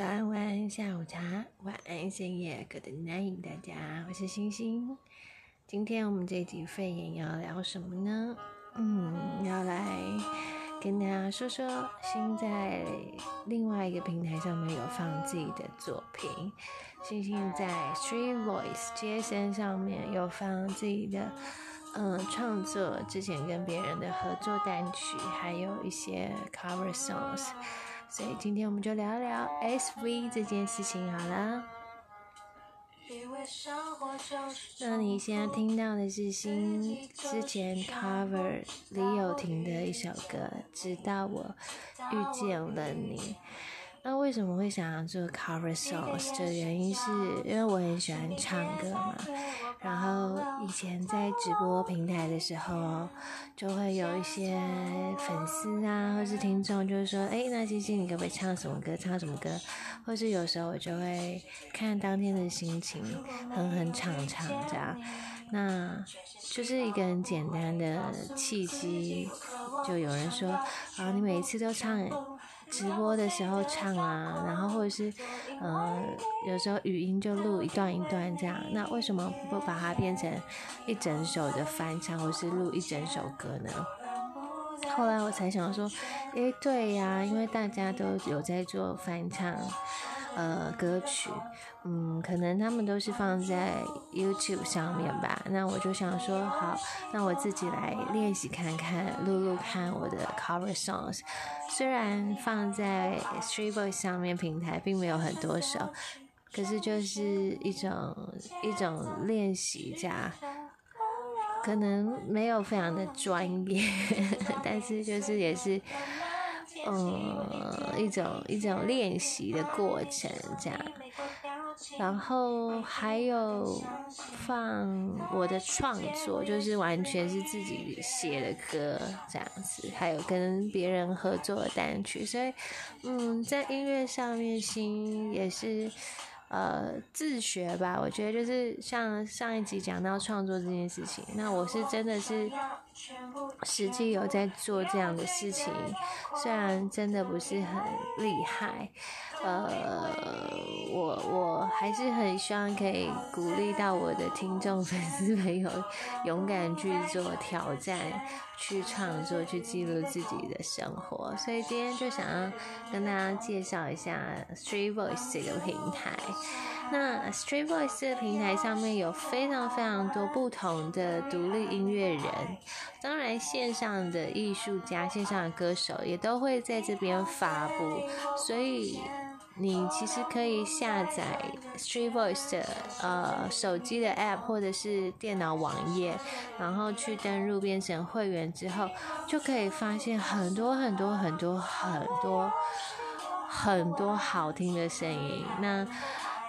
早安、晚安、下午茶、晚安、深夜，Good night，大家，我是星星。今天我们这集肺炎要聊什么呢？嗯，要来跟大家说说，星在另外一个平台上面有放自己的作品。星星在 Street Voice 接生上面有放自己的嗯创作，之前跟别人的合作单曲，还有一些 cover songs。所以今天我们就聊聊 SV 这件事情好了。那你现在听到的是新之前 cover 李友廷的一首歌《直到我遇见了你》。那为什么会想要做 cover songs？的原因是因为我很喜欢唱歌嘛。然后以前在直播平台的时候，就会有一些粉丝啊，或是听众，就是说，哎，那星星你可不可以唱什么歌？唱什么歌？或是有时候我就会看当天的心情，哼哼唱唱这样。那就是一个很简单的契机，就有人说，啊，你每一次都唱。直播的时候唱啊，然后或者是，嗯，有时候语音就录一段一段这样。那为什么不把它变成一整首的翻唱，或是录一整首歌呢？后来我才想说，诶，对呀，因为大家都有在做翻唱。呃，歌曲，嗯，可能他们都是放在 YouTube 上面吧。那我就想说，好，那我自己来练习看看，录录看我的 cover songs。虽然放在 Street Voice 上面平台并没有很多首，可是就是一种一种练习加，可能没有非常的专业，但是就是也是。嗯，一种一种练习的过程这样，然后还有放我的创作，就是完全是自己写的歌这样子，还有跟别人合作的单曲，所以嗯，在音乐上面心也是。呃，自学吧，我觉得就是像上一集讲到创作这件事情，那我是真的是实际有在做这样的事情，虽然真的不是很厉害，呃，我我还是很希望可以鼓励到我的听众粉丝朋友，勇敢去做挑战。去创作，去记录自己的生活，所以今天就想要跟大家介绍一下 Street Voice 这个平台。那 Street Voice 这个平台上面有非常非常多不同的独立音乐人，当然线上的艺术家、线上的歌手也都会在这边发布，所以。你其实可以下载 Street Voice 的呃手机的 App 或者是电脑网页，然后去登录变成会员之后，就可以发现很多很多很多很多很多好听的声音。那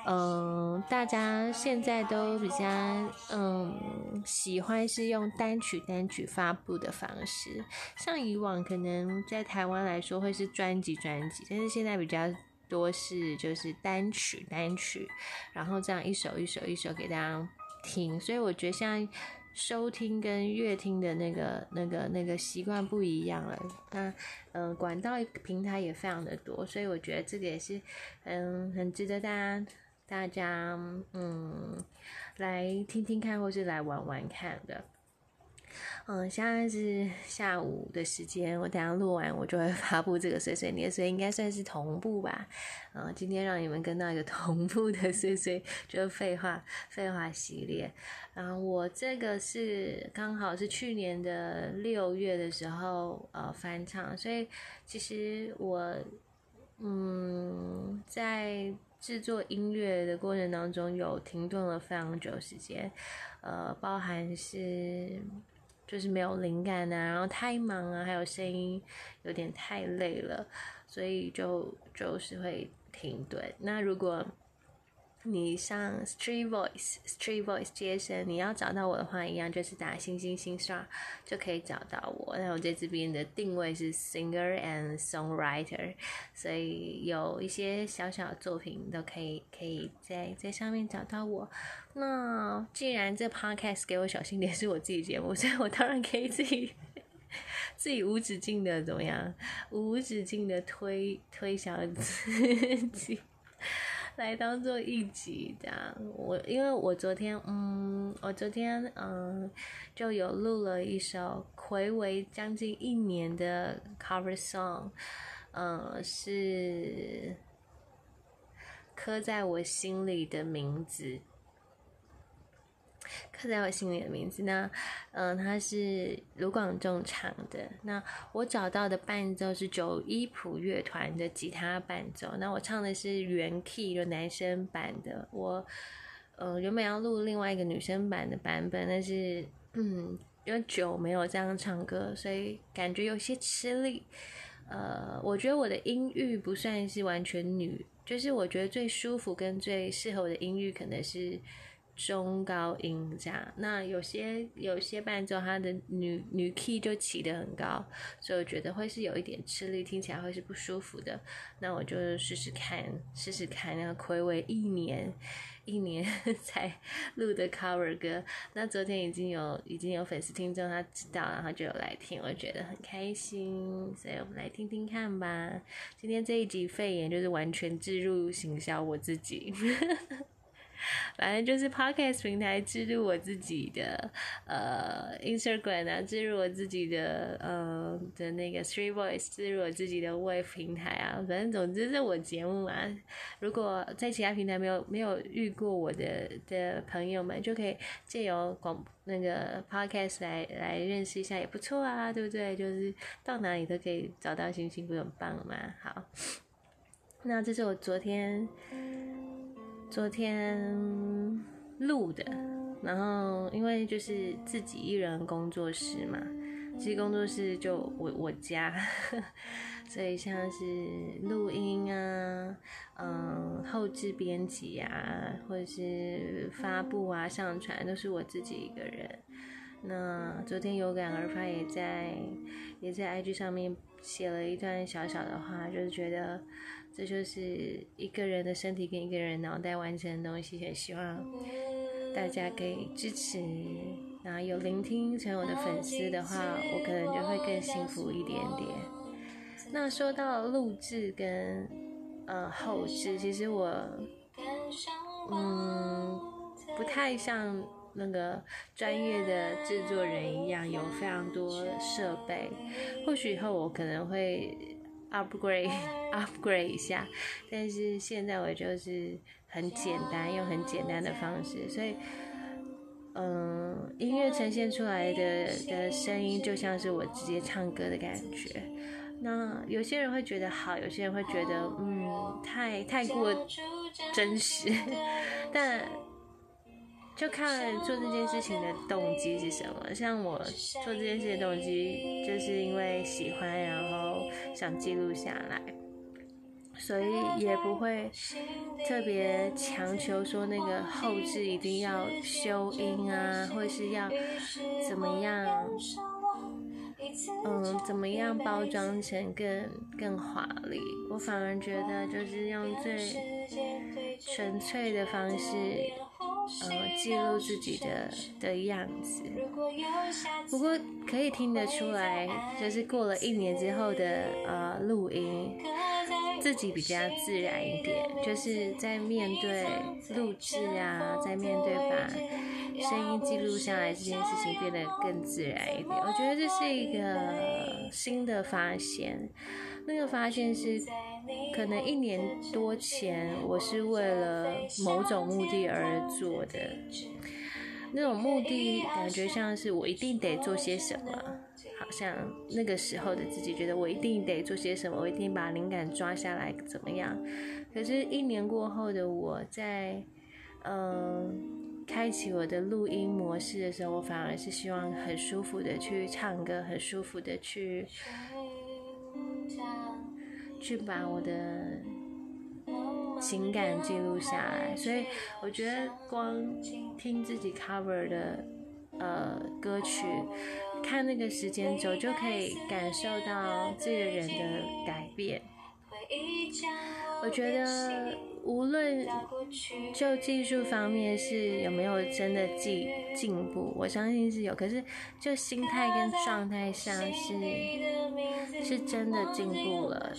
嗯，大家现在都比较嗯喜欢是用单曲单曲发布的方式，像以往可能在台湾来说会是专辑专辑，但是现在比较。多是就是单曲单曲，然后这样一首一首一首给大家听，所以我觉得现在收听跟乐听的那个那个那个习惯不一样了。那嗯，管道平台也非常的多，所以我觉得这个也是嗯很值得大家大家嗯来听听看，或是来玩玩看的。嗯，现在是下午的时间，我等下录完我就会发布这个碎碎念，所以应该算是同步吧。嗯，今天让你们跟到一个同步的碎碎，就是废话废话系列。然后我这个是刚好是去年的六月的时候呃翻唱，所以其实我嗯在制作音乐的过程当中有停顿了非常久时间，呃，包含是。就是没有灵感呐，然后太忙啊，还有声音有点太累了，所以就就是会停顿。那如果你上 Street Voice Street Voice 接生，你要找到我的话，一样就是打星星星刷就可以找到我。那我在这边的定位是 Singer and Songwriter，所以有一些小小的作品都可以可以在在上面找到我。那既然这 Podcast 给我小心点是我自己节目，所以我当然可以自己 自己无止境的怎么样，无止境的推推销自己。来当做一集这样。我因为我昨天，嗯，我昨天嗯就有录了一首暌违将近一年的 cover song，嗯，是刻在我心里的名字。刻在我心里的名字，那，嗯，它是卢广仲唱的。那我找到的伴奏是九一谱乐团的吉他伴奏。那我唱的是原 key 的男生版的。我，呃，原本要录另外一个女生版的版本，但是，嗯，因为久没有这样唱歌，所以感觉有些吃力。呃，我觉得我的音域不算是完全女，就是我觉得最舒服跟最适合我的音域可能是。中高音这样，那有些有些伴奏，它的女女 key 就起得很高，所以我觉得会是有一点吃力，听起来会是不舒服的。那我就试试看，试试看。那个暌违一年，一年 才录的 cover 歌，那昨天已经有已经有粉丝听众他知道，然后就有来听，我觉得很开心，所以我们来听听看吧。今天这一集肺炎就是完全置入行销我自己。反正就是 podcast 平台置入我自己的呃 Instagram 啊，置入我自己的呃的那个 Three Voice，置入我自己的 Wave 平台啊。反正总之是我节目嘛。如果在其他平台没有没有遇过我的的朋友们，就可以借由广那个 podcast 来来认识一下，也不错啊，对不对？就是到哪里都可以找到星星，不很棒嘛。好，那这是我昨天。昨天录的，然后因为就是自己一人工作室嘛，其实工作室就我我家，所以像是录音啊，嗯，后置编辑啊，或者是发布啊、上传，都是我自己一个人。那昨天有感而发，也在也在 IG 上面写了一段小小的话，就是觉得。这就是一个人的身体跟一个人脑袋完成的东西，也希望大家可以支持，然后有聆听成我的粉丝的话，我可能就会更幸福一点点。那说到录制跟呃后置，其实我嗯不太像那个专业的制作人一样，有非常多设备。或许以后我可能会。Upgrade upgrade 一下，但是现在我就是很简单，用很简单的方式，所以，嗯，音乐呈现出来的的声音就像是我直接唱歌的感觉。那有些人会觉得好，有些人会觉得嗯，太太过真实，但。就看做这件事情的动机是什么。像我做这件事的动机，就是因为喜欢，然后想记录下来，所以也不会特别强求说那个后置一定要修音啊，或是要怎么样，嗯，怎么样包装成更更华丽。我反而觉得就是用最纯粹的方式。呃，记录自己的的样子。不过可以听得出来，就是过了一年之后的呃录音，自己比较自然一点，就是在面对录制啊，在面对把声音记录下来这件事情变得更自然一点。我觉得这是一个新的发现。那个发现是，可能一年多前，我是为了某种目的而做的。那种目的感觉像是我一定得做些什么，好像那个时候的自己觉得我一定得做些什么，我一定把灵感抓下来怎么样？可是，一年过后的我在，嗯，开启我的录音模式的时候，我反而是希望很舒服的去唱歌，很舒服的去。去把我的情感记录下来，所以我觉得光听自己 cover 的呃歌曲，看那个时间轴就可以感受到这个人的改变。我觉得无论就技术方面是有没有真的进进步，我相信是有。可是就心态跟状态上是是真的进步了，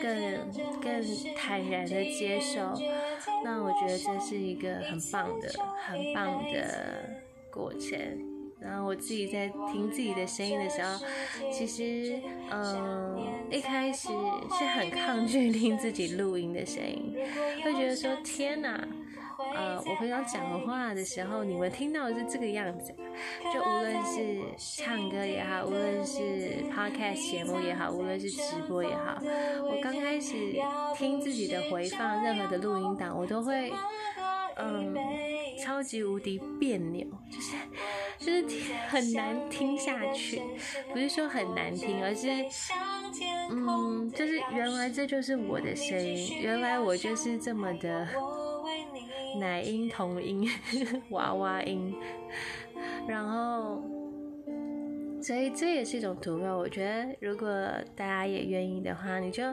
更更坦然的接受。那我觉得这是一个很棒的、很棒的过程。然后我自己在听自己的声音的时候，其实，嗯，一开始是很抗拒听自己录音的声音，会觉得说天哪，呃，我平常讲话的时候，你们听到的是这个样子，就无论是唱歌也好，无论是 podcast 节目也好，无论是直播也好，我刚开始听自己的回放，任何的录音档，我都会。嗯，超级无敌别扭，就是就是很难听下去。不是说很难听，而是嗯，就是原来这就是我的声音，原来我就是这么的奶音、童音、娃娃音。然后，所以这也是一种突破。我觉得，如果大家也愿意的话，你就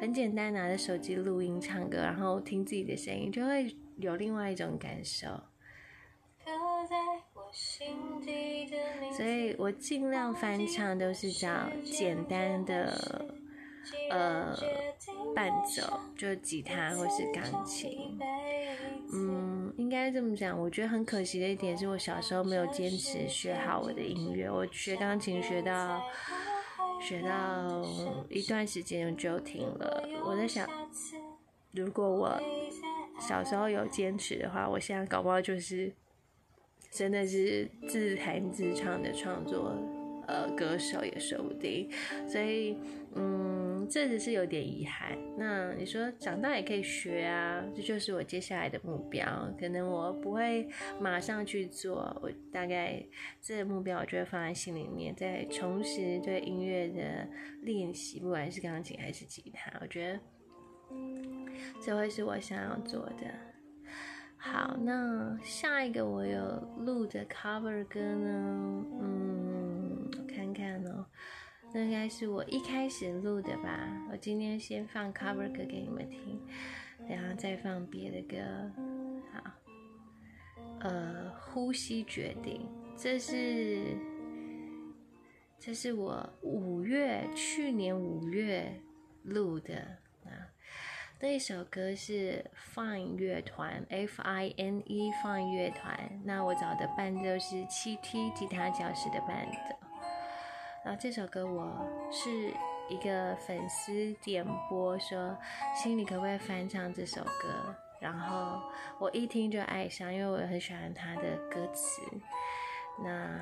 很简单拿着手机录音唱歌，然后听自己的声音，就会。有另外一种感受，所以我尽量翻唱都是找简单的，呃，伴奏，就吉他或是钢琴。嗯，应该这么讲。我觉得很可惜的一点是我小时候没有坚持学好我的音乐。我学钢琴学到学到一段时间就停了。我在想，如果我。小时候有坚持的话，我现在搞不好就是真的是自弹自唱的创作呃歌手也说不定，所以嗯，这只是有点遗憾。那你说长大也可以学啊，这就是我接下来的目标。可能我不会马上去做，我大概这个目标我就会放在心里面，再重拾对音乐的练习，不管是钢琴还是吉他，我觉得。这会是我想要做的。好，那下一个我有录的 cover 歌呢？嗯，我看看哦，那应该是我一开始录的吧。我今天先放 cover 歌给你们听，然后再放别的歌。好，呃，呼吸决定，这是这是我五月去年五月录的。那一首歌是 Fine 乐团，F I N E Fine 乐团。那我找的伴奏是七 T 吉他教室的伴奏。然后这首歌我是一个粉丝点播说，心里可不可以翻唱这首歌？然后我一听就爱上，因为我很喜欢他的歌词。那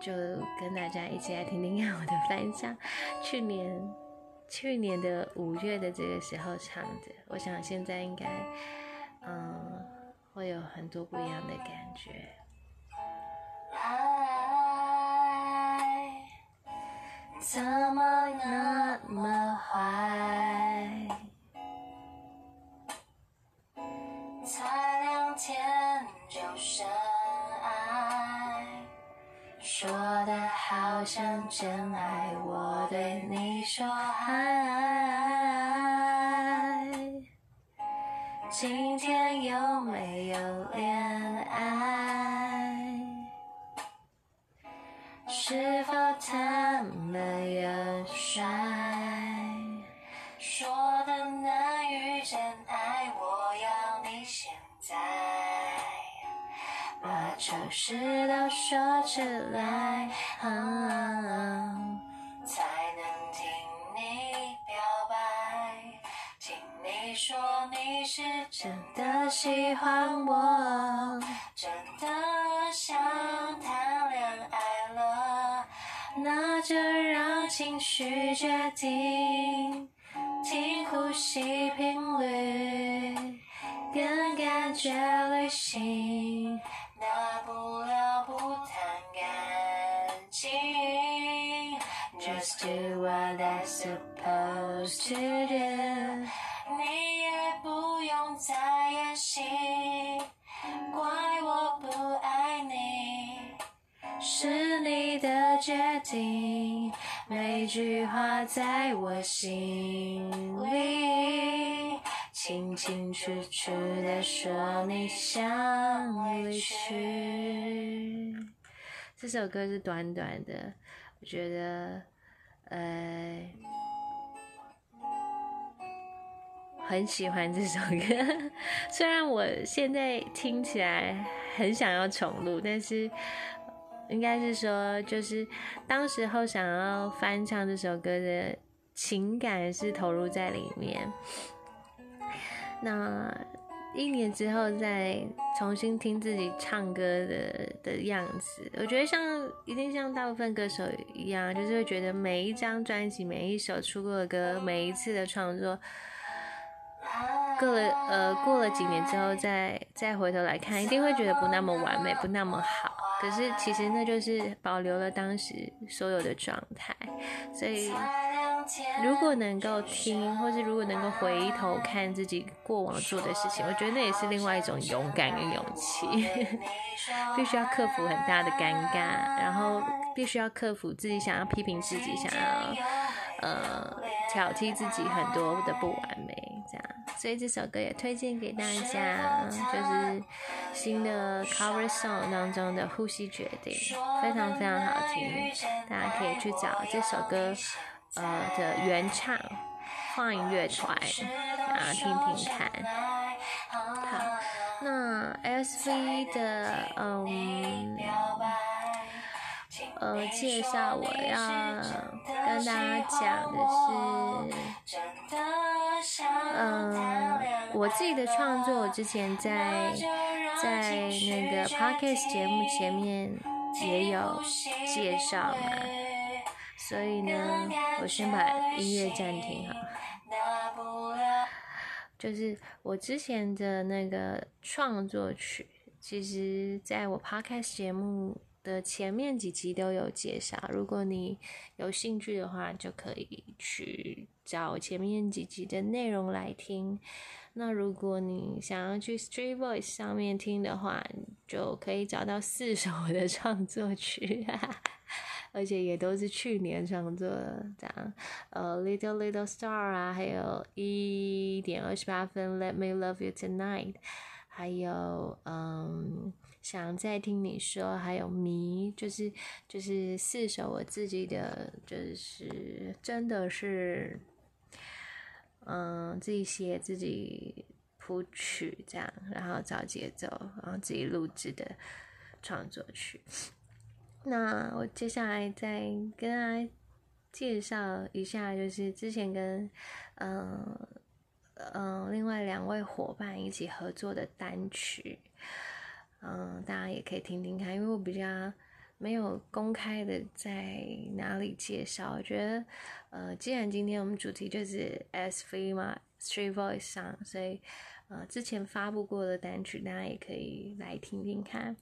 就跟大家一起来听听看我的翻唱。去年。去年的五月的这个时候唱的，我想现在应该，嗯，会有很多不一样的感觉。爱怎么那么坏？才两天就深，说的好像真爱，我对你说。今天有没把丑事都说出来。才能听你表白，听你说你是真的喜欢我，真的想谈恋爱了，那就让情绪决定，听呼吸频率，跟感觉旅行，终点，你也不用再。演戏，怪我不爱你，是你的决定。每句话在我心里，清清楚楚的说你想离去。这首歌是短短的，我觉得，呃。很喜欢这首歌，虽然我现在听起来很想要重录，但是应该是说，就是当时候想要翻唱这首歌的情感是投入在里面。那一年之后再重新听自己唱歌的的样子，我觉得像一定像大部分歌手一样，就是会觉得每一张专辑、每一首出过的歌、每一次的创作。过了呃，过了几年之后，再再回头来看，一定会觉得不那么完美，不那么好。可是其实那就是保留了当时所有的状态。所以如果能够听，或是如果能够回头看自己过往做的事情，我觉得那也是另外一种勇敢跟勇气。必须要克服很大的尴尬，然后必须要克服自己想要批评自己，想要呃挑剔自己很多的不完美。这样，所以这首歌也推荐给大家，就是新的 cover song 当中的《呼吸决定》，非常非常好听，大家可以去找这首歌呃的原唱幻乐团，然后听听看。好，那 S V 的嗯。呃，介绍我要跟大家讲的是，嗯，我自己的创作，我之前在在那个 podcast 节目前面也有介绍嘛，所以呢，我先把音乐暂停哈，就是我之前的那个创作曲，其实在我 podcast 节目。的前面几集都有介绍，如果你有兴趣的话，就可以去找前面几集的内容来听。那如果你想要去 Street Voice 上面听的话，就可以找到四首的创作曲，而且也都是去年创作的，这样呃 Little Little Star 啊，还有一点二十八分 Let Me Love You Tonight，还有嗯。想再听你说，还有迷，就是就是四首我自己的，就是真的是，嗯，自己写自己谱曲这样，然后找节奏，然后自己录制的创作曲。那我接下来再跟大家介绍一下，就是之前跟嗯嗯另外两位伙伴一起合作的单曲。嗯，大家也可以听听看，因为我比较没有公开的在哪里介绍。我觉得，呃，既然今天我们主题就是 SV 嘛，Street Voice 上，所以呃，之前发布过的单曲，大家也可以来听听看。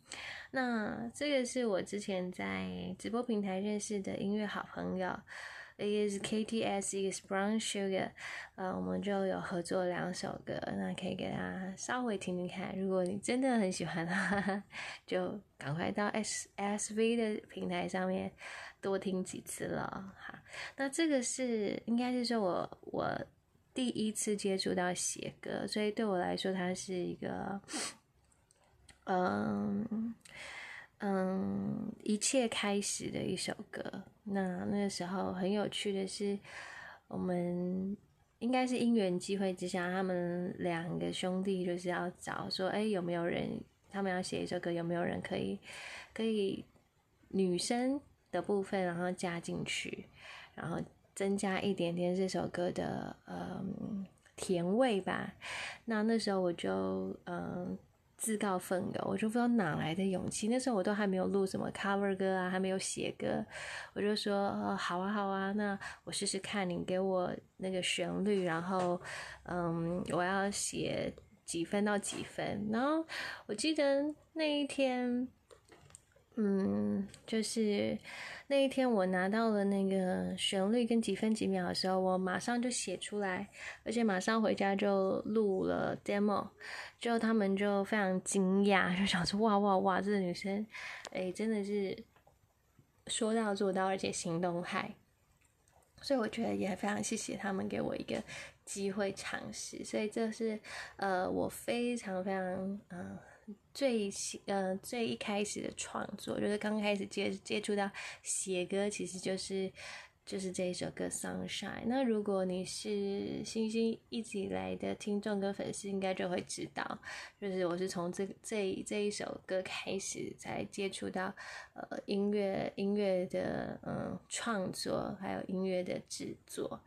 那这个是我之前在直播平台认识的音乐好朋友。一个是 KTS，一个是 Brown Sugar，呃，我们就有合作两首歌，那可以给大家稍微听听看。如果你真的很喜欢的话，就赶快到 S S V 的平台上面多听几次了哈。那这个是应该是说我我第一次接触到写歌，所以对我来说，它是一个嗯。嗯，一切开始的一首歌。那那个时候很有趣的是，我们应该是因缘机会之下，他们两个兄弟就是要找说，哎，有没有人他们要写一首歌，有没有人可以可以女生的部分，然后加进去，然后增加一点点这首歌的嗯甜味吧。那那时候我就嗯。自告奋勇，我就不知道哪来的勇气。那时候我都还没有录什么 cover 歌啊，还没有写歌，我就说，好啊，好啊，那我试试看，你给我那个旋律，然后，嗯，我要写几分到几分。然后我记得那一天，嗯，就是。那一天我拿到了那个旋律跟几分几秒的时候，我马上就写出来，而且马上回家就录了 demo，之后他们就非常惊讶，就想说哇哇哇，这个女生，哎，真的是说到做到，而且行动派。所以我觉得也非常谢谢他们给我一个机会尝试。所以这是呃我非常非常嗯最呃最一开始的创作，就是刚开始接接触到写歌，其实就是。就是这一首歌《Sunshine》。那如果你是星星一直以来的听众跟粉丝，应该就会知道，就是我是从这这这一首歌开始才接触到呃音乐音乐的嗯创作，还有音乐的制作，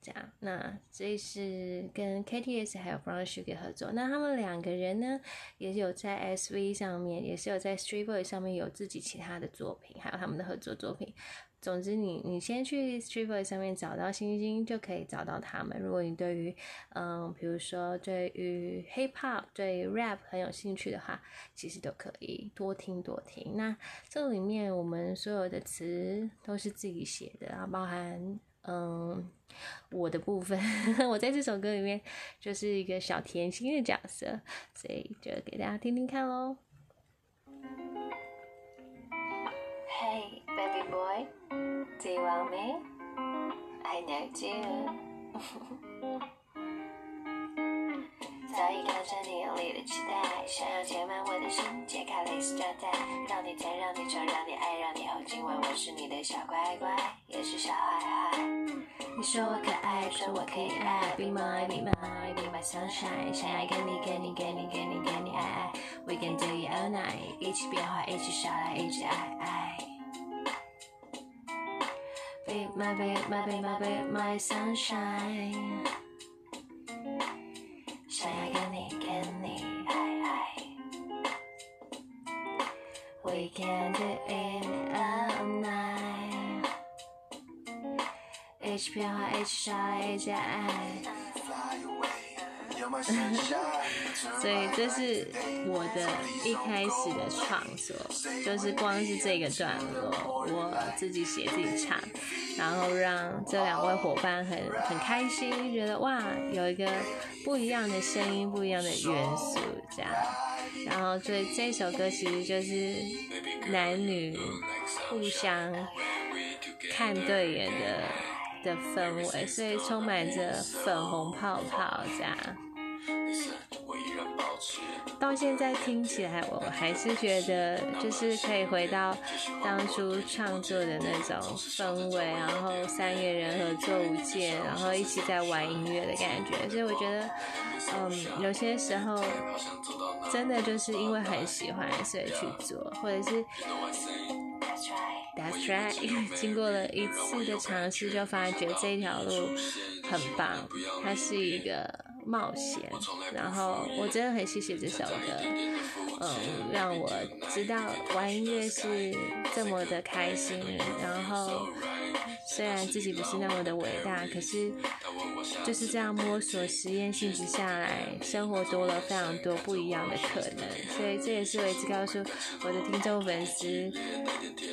这样。那这是跟 KTS 还有 Brown Sugar 合作。那他们两个人呢，也是有在 SV 上面，也是有在 Street Boy 上面有自己其他的作品，还有他们的合作作品。总之，你你先去 s t r e e t v o y 上面找到星星，就可以找到他们。如果你对于嗯，比如说对于 hip hop、对 rap 很有兴趣的话，其实都可以多听多听。那这里面我们所有的词都是自己写的啊，包含嗯我的部分，我在这首歌里面就是一个小甜心的角色，所以就给大家听听看喽。Hey, baby boy, do you want me? I know you. 早已看穿你眼里的期待，想要填满我的心，解开蕾丝缎带，让你疼，让你宠，让你爱，让你后今晚我是你的小乖乖，也是小孩孩。你说我可爱，说我可以爱，Be my, be my, be my sunshine，想要给你，给你，给你，给你，给你爱爱，We can do it all night，一起变化，一起耍赖，一起爱爱。Be my, be my, be my, be my sunshine。变化，一起耍，一起爱。所以这是我的一开始的创作，就是光是这个段落，我自己写自己唱，然后让这两位伙伴很很开心，觉得哇，有一个不一样的声音，不一样的元素这样。然后所以这首歌其实就是男女互相看对眼的的氛围，所以充满着粉红泡泡这样。到现在听起来，我还是觉得就是可以回到当初创作的那种氛围，然后三个人合作无间，然后一起在玩音乐的感觉。所以我觉得，嗯，有些时候真的就是因为很喜欢，所以去做，或者是 That's right，经过了一次的尝试，就发觉这条路很棒，它是一个。冒险，然后我真的很谢谢这首歌，嗯，让我知道玩音乐是这么的开心。然后虽然自己不是那么的伟大，可是就是这样摸索、实验性质下来，生活多了非常多不一样的可能。所以这也是我一直告诉我的听众粉丝，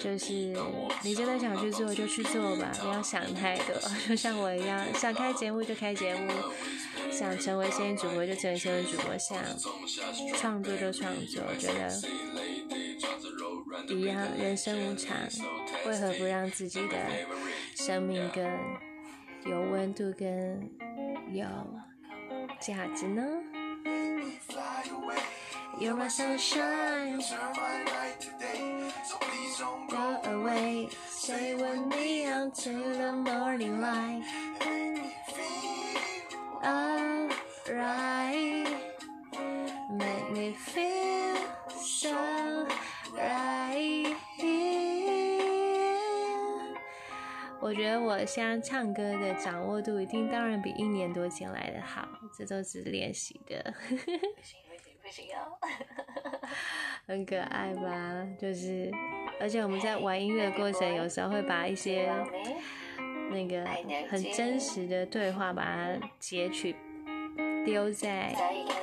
就是你真的想去做就去做吧，不要想太多，就像我一样，想开节目就开节目。想成为声音主播就成为声音主播，想创作就创作，觉得一样，人生无常，为何不让自己的生命更有温度、更有价值呢？You're my sunshine, go away, stay with me until the morning light. Alright, make me feel so right. 我觉得我现在唱歌的掌握度一定当然比一年多前来的好，这都是练习的。不行不行不行哦，很可爱吧？就是，而且我们在玩音乐过程，有时候会把一些。那个很真实的对话，把它截取丢在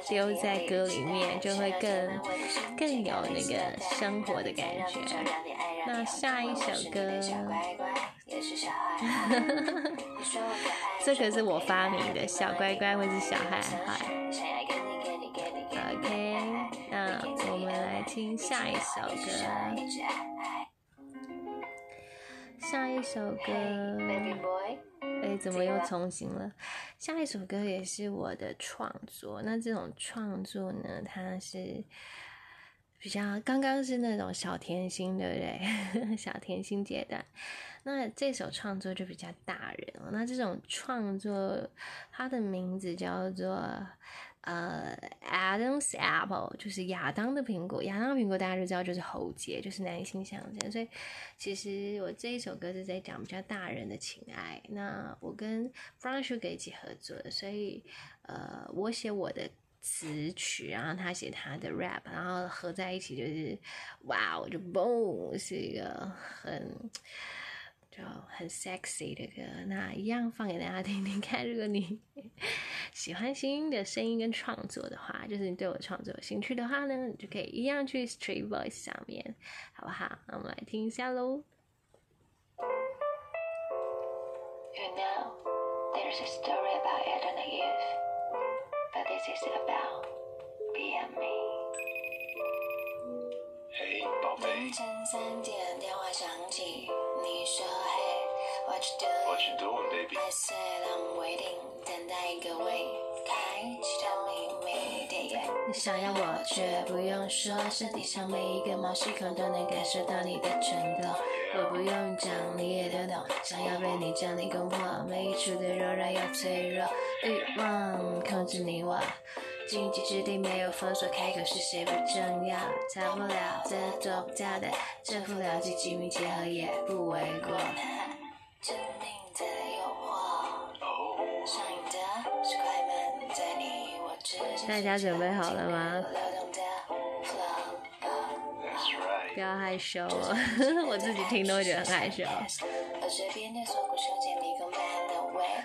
丢在歌里面，就会更更有那个生活的感觉。那下一首歌，这可是我发明的，小乖乖或是小孩孩。OK，那我们来听下一首歌。下一首歌。哎，怎么又重新了？下一首歌也是我的创作。那这种创作呢，它是比较刚刚是那种小甜心，对不对？小甜心阶段。那这首创作就比较大人了。那这种创作，它的名字叫做。呃，Adam's apple 就是亚当的苹果，亚当的苹果大家就知道就是喉结，就是男性象征。所以其实我这一首歌是在讲比较大人的情爱。那我跟 Brown Sugar 一起合作，所以呃，我写我的词曲，然后他写他的 rap，然后合在一起就是哇，我就 boom，是一个很。就很 sexy 的歌，那一样放给大家听听看。如果你 喜欢新音的声音跟创作的话，就是你对我创作有兴趣的话呢，你就可以一样去 Street Voice 上面，好不好？那我们来听一下喽。凌晨三点，电话响起，，What you doing？What you doing, baby? I said I'm waiting，等待一个未开启的秘密电影。你想要我，却不用说，身体上每一个毛细孔都能感受到你的震动。我不用讲，你也都懂。想要被你整理攻破，每一处的柔软又脆弱，欲望控制你我。禁忌之地没有封锁，开口是谁不重要，逃不了的，躲不掉的，征服了几亲密结合也不为过。致命的诱惑，上瘾的是快门，在你我之间。大家准备好了吗？不要害羞，哦 我自己听都会觉得很害羞。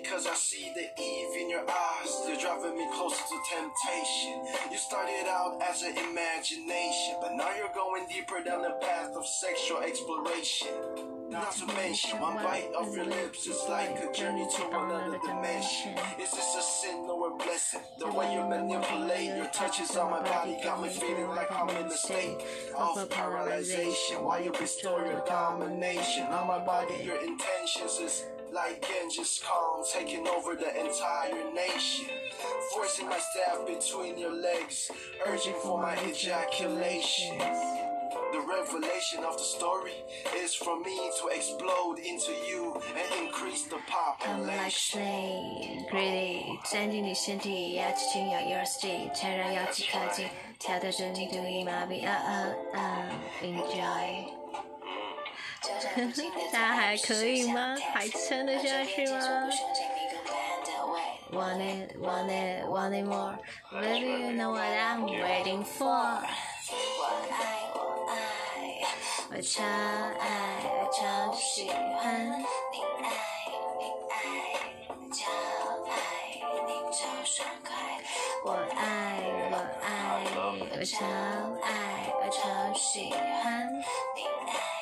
Cause I see the Eve in your eyes. You're driving me closer to temptation. You started out as an imagination, but now you're going deeper down the path of sexual exploration. Not to mention, one bite of your lips is like a journey to another dimension. Is this a sin or a blessing? The way you manipulate your touches on my body got me feeling like I'm in a state of paralyzation. While you bestow your domination on my body, your intentions is like Genghis Khan taking over the entire nation. Forcing my staff between your legs, urging for my ejaculation. The revelation of the story is for me to explode into you and increase the population. I'm like snake, greedy，钻进你身体，牙齿轻咬 your stick，缠绕药气靠近，跳的神经毒瘾麻痹，啊啊啊，enjoy。 大家还可以吗？还撑得下去吗？Want it, want it, want it more, baby, you know what I'm waiting for。我爱我爱，我超爱，我超喜欢。你爱你爱，超爱，你超爽快。我爱我爱，我超爱，我超喜欢。你爱。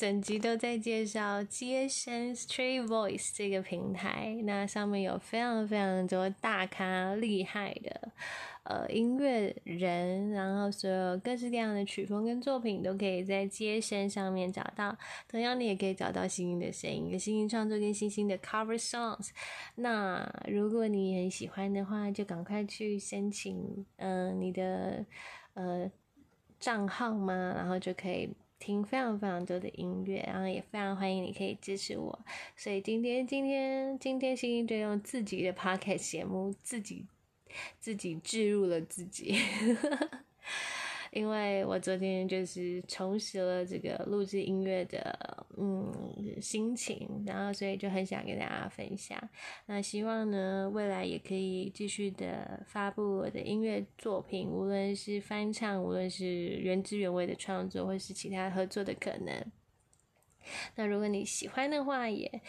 整集都在介绍接生 Street Voice 这个平台，那上面有非常非常多大咖厉害的。呃，音乐人，然后所有各式各样的曲风跟作品都可以在街声上面找到。同样，你也可以找到星星的声音、跟新兴创作、跟新兴的 cover songs。那如果你很喜欢的话，就赶快去申请，嗯，你的呃账号嘛，然后就可以听非常非常多的音乐。然后也非常欢迎你可以支持我。所以今天，今天，今天星星就用自己的 podcast 节目自己。自己置入了自己，因为我昨天就是重拾了这个录制音乐的嗯心情，然后所以就很想跟大家分享。那希望呢未来也可以继续的发布我的音乐作品，无论是翻唱，无论是原汁原味的创作，或是其他合作的可能。那如果你喜欢的话，也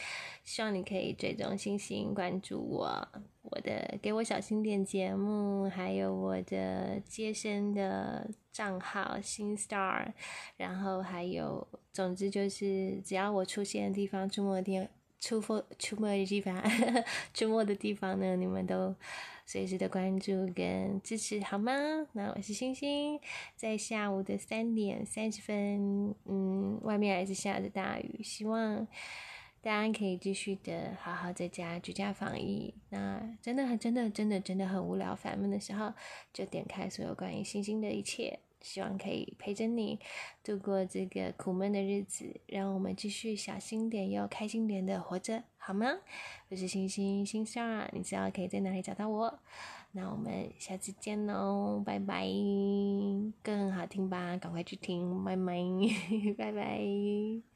希望你可以追踪星星关注我，我的给我小心点节目，还有我的接生的账号新 star，然后还有，总之就是只要我出现的地方，出没的地出没出没的地方，出没的地方呢，你们都。随时的关注跟支持好吗？那我是星星，在下午的三点三十分，嗯，外面还是下着大雨，希望大家可以继续的好好在家居家防疫。那真的很真的真的真的很无聊烦闷的时候，就点开所有关于星星的一切。希望可以陪着你度过这个苦闷的日子，让我们继续小心点又开心点的活着，好吗？我是星星星星啊，你知道可以在哪里找到我？那我们下次见喽，拜拜！更好听吧？赶快去听，拜拜，拜拜。